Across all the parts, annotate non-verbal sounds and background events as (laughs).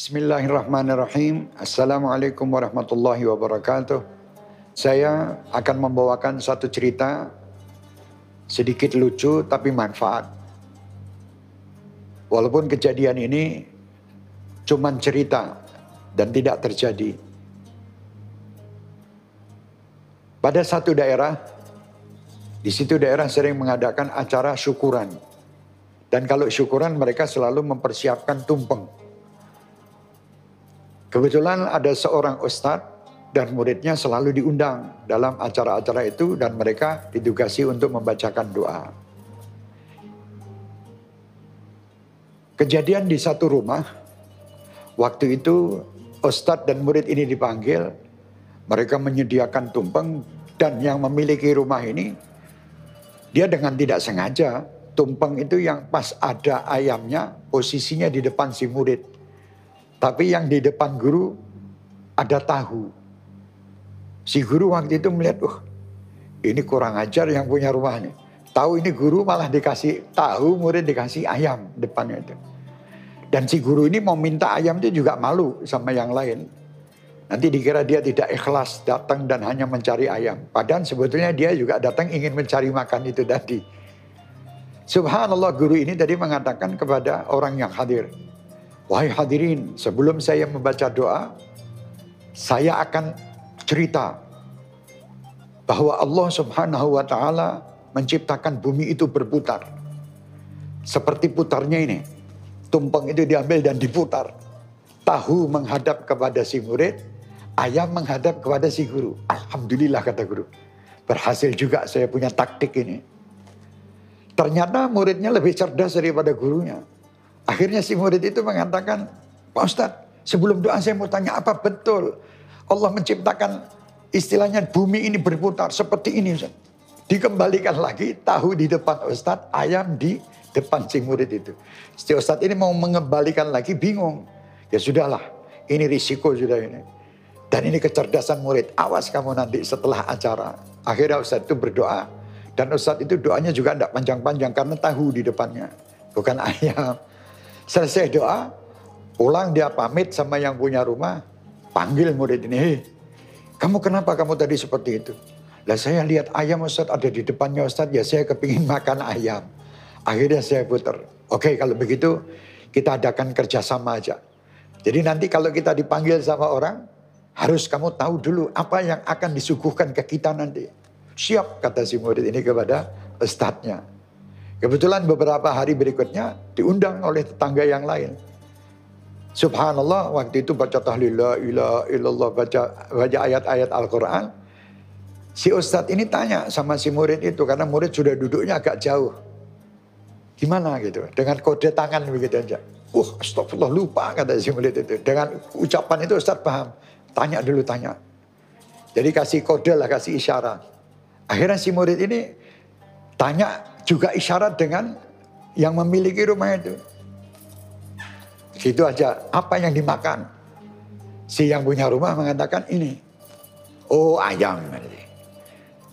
Bismillahirrahmanirrahim. Assalamualaikum warahmatullahi wabarakatuh. Saya akan membawakan satu cerita sedikit lucu tapi manfaat. Walaupun kejadian ini cuman cerita dan tidak terjadi. Pada satu daerah, di situ daerah sering mengadakan acara syukuran. Dan kalau syukuran mereka selalu mempersiapkan tumpeng Kebetulan ada seorang ustadz dan muridnya selalu diundang dalam acara-acara itu dan mereka ditugasi untuk membacakan doa. Kejadian di satu rumah, waktu itu ustadz dan murid ini dipanggil, mereka menyediakan tumpeng dan yang memiliki rumah ini, dia dengan tidak sengaja, tumpeng itu yang pas ada ayamnya, posisinya di depan si murid. Tapi yang di depan guru ada tahu. Si guru waktu itu melihat, uh ini kurang ajar yang punya rumah ini. Tahu ini guru malah dikasih tahu, murid dikasih ayam depannya itu. Dan si guru ini mau minta ayam itu juga malu sama yang lain. Nanti dikira dia tidak ikhlas datang dan hanya mencari ayam. Padahal sebetulnya dia juga datang ingin mencari makan itu tadi. Subhanallah guru ini tadi mengatakan kepada orang yang hadir. Wahai hadirin, sebelum saya membaca doa, saya akan cerita bahwa Allah Subhanahu wa taala menciptakan bumi itu berputar. Seperti putarnya ini. Tumpeng itu diambil dan diputar. Tahu menghadap kepada si murid, ayam menghadap kepada si guru. Alhamdulillah kata guru. Berhasil juga saya punya taktik ini. Ternyata muridnya lebih cerdas daripada gurunya. Akhirnya si murid itu mengatakan, Pak Ustadz, sebelum doa saya mau tanya apa betul Allah menciptakan istilahnya bumi ini berputar seperti ini Ustaz. Dikembalikan lagi tahu di depan Ustadz, ayam di depan si murid itu. Si Ustadz ini mau mengembalikan lagi bingung. Ya sudahlah, ini risiko sudah ini. Dan ini kecerdasan murid. Awas kamu nanti setelah acara. Akhirnya Ustadz itu berdoa. Dan Ustadz itu doanya juga tidak panjang-panjang karena tahu di depannya. Bukan (laughs) ayam. Selesai doa, pulang dia pamit sama yang punya rumah, panggil murid ini, hei, kamu kenapa kamu tadi seperti itu? Lah saya lihat ayam Ustaz ada di depannya Ustaz, ya saya kepingin (laughs) makan ayam. Akhirnya saya putar. Oke kalau begitu kita adakan kerjasama aja. Jadi nanti kalau kita dipanggil sama orang, harus kamu tahu dulu apa yang akan disuguhkan ke kita nanti. Siap kata si murid ini kepada ustadznya. Kebetulan beberapa hari berikutnya diundang oleh tetangga yang lain. Subhanallah waktu itu baca tahlil la ilaha illallah baca baca ayat-ayat Al-Qur'an. Si ustadz ini tanya sama si murid itu karena murid sudah duduknya agak jauh. Gimana gitu dengan kode tangan begitu aja. Uh astagfirullah lupa kata si murid itu. Dengan ucapan itu ustadz paham. Tanya dulu tanya. Jadi kasih kode lah kasih isyarat. Akhirnya si murid ini tanya juga isyarat dengan yang memiliki rumah itu. Gitu aja, apa yang dimakan? Si yang punya rumah mengatakan ini. Oh ayam.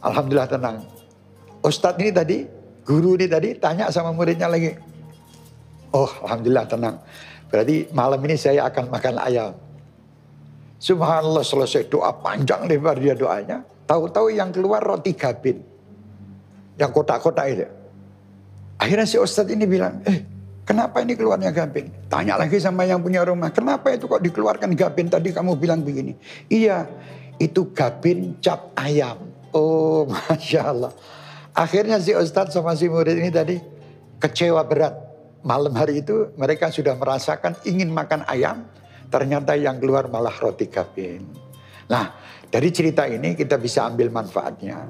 Alhamdulillah tenang. Ustadz ini tadi, guru ini tadi tanya sama muridnya lagi. Oh Alhamdulillah tenang. Berarti malam ini saya akan makan ayam. Subhanallah selesai doa panjang lebar dia doanya. Tahu-tahu yang keluar roti gabin. Yang kotak-kotak itu. Akhirnya si Ustadz ini bilang, eh kenapa ini keluarnya gabin? Tanya lagi sama yang punya rumah, kenapa itu kok dikeluarkan gabin? Tadi kamu bilang begini. Iya, itu gabin cap ayam. Oh (laughs) Masya Allah. Akhirnya si Ustadz sama si murid ini tadi kecewa berat. Malam hari itu mereka sudah merasakan ingin makan ayam. Ternyata yang keluar malah roti gabin. Nah dari cerita ini kita bisa ambil manfaatnya.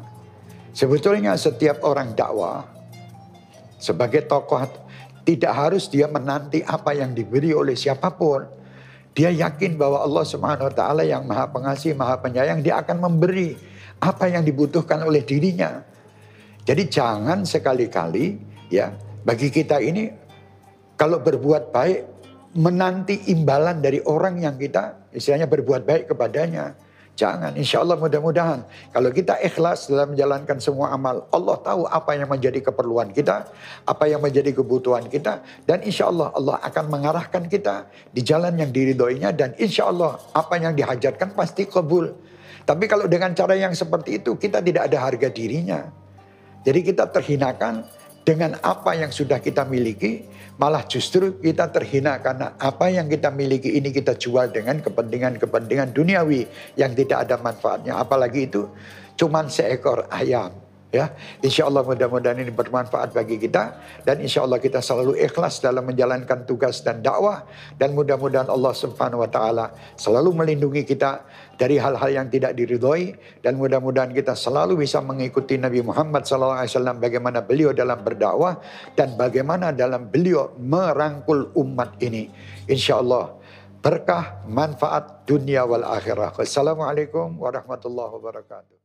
Sebetulnya setiap orang dakwah sebagai tokoh tidak harus dia menanti apa yang diberi oleh siapa pun. Dia yakin bahwa Allah Subhanahu wa taala yang Maha Pengasih, Maha Penyayang, dia akan memberi apa yang dibutuhkan oleh dirinya. Jadi jangan sekali-kali ya bagi kita ini kalau berbuat baik menanti imbalan dari orang yang kita istilahnya berbuat baik kepadanya. Jangan, insya Allah mudah-mudahan. Kalau kita ikhlas dalam menjalankan semua amal, Allah tahu apa yang menjadi keperluan kita, apa yang menjadi kebutuhan kita, dan insya Allah Allah akan mengarahkan kita di jalan yang diridhoinya, dan insya Allah apa yang dihajatkan pasti kabul. Tapi kalau dengan cara yang seperti itu, kita tidak ada harga dirinya. Jadi kita terhinakan dengan apa yang sudah kita miliki, malah justru kita terhina karena apa yang kita miliki ini kita jual dengan kepentingan-kepentingan duniawi yang tidak ada manfaatnya. Apalagi itu cuman seekor ayam. Ya, insya Allah mudah-mudahan ini bermanfaat bagi kita dan insya Allah kita selalu ikhlas dalam menjalankan tugas dan dakwah dan mudah-mudahan Allah Subhanahu Wa Taala selalu melindungi kita dari hal-hal yang tidak diridhoi dan mudah-mudahan kita selalu bisa mengikuti Nabi Muhammad SAW bagaimana beliau dalam berdakwah dan bagaimana dalam beliau merangkul umat ini. Insya Allah berkah manfaat dunia wal akhirah. Wassalamualaikum warahmatullahi wabarakatuh.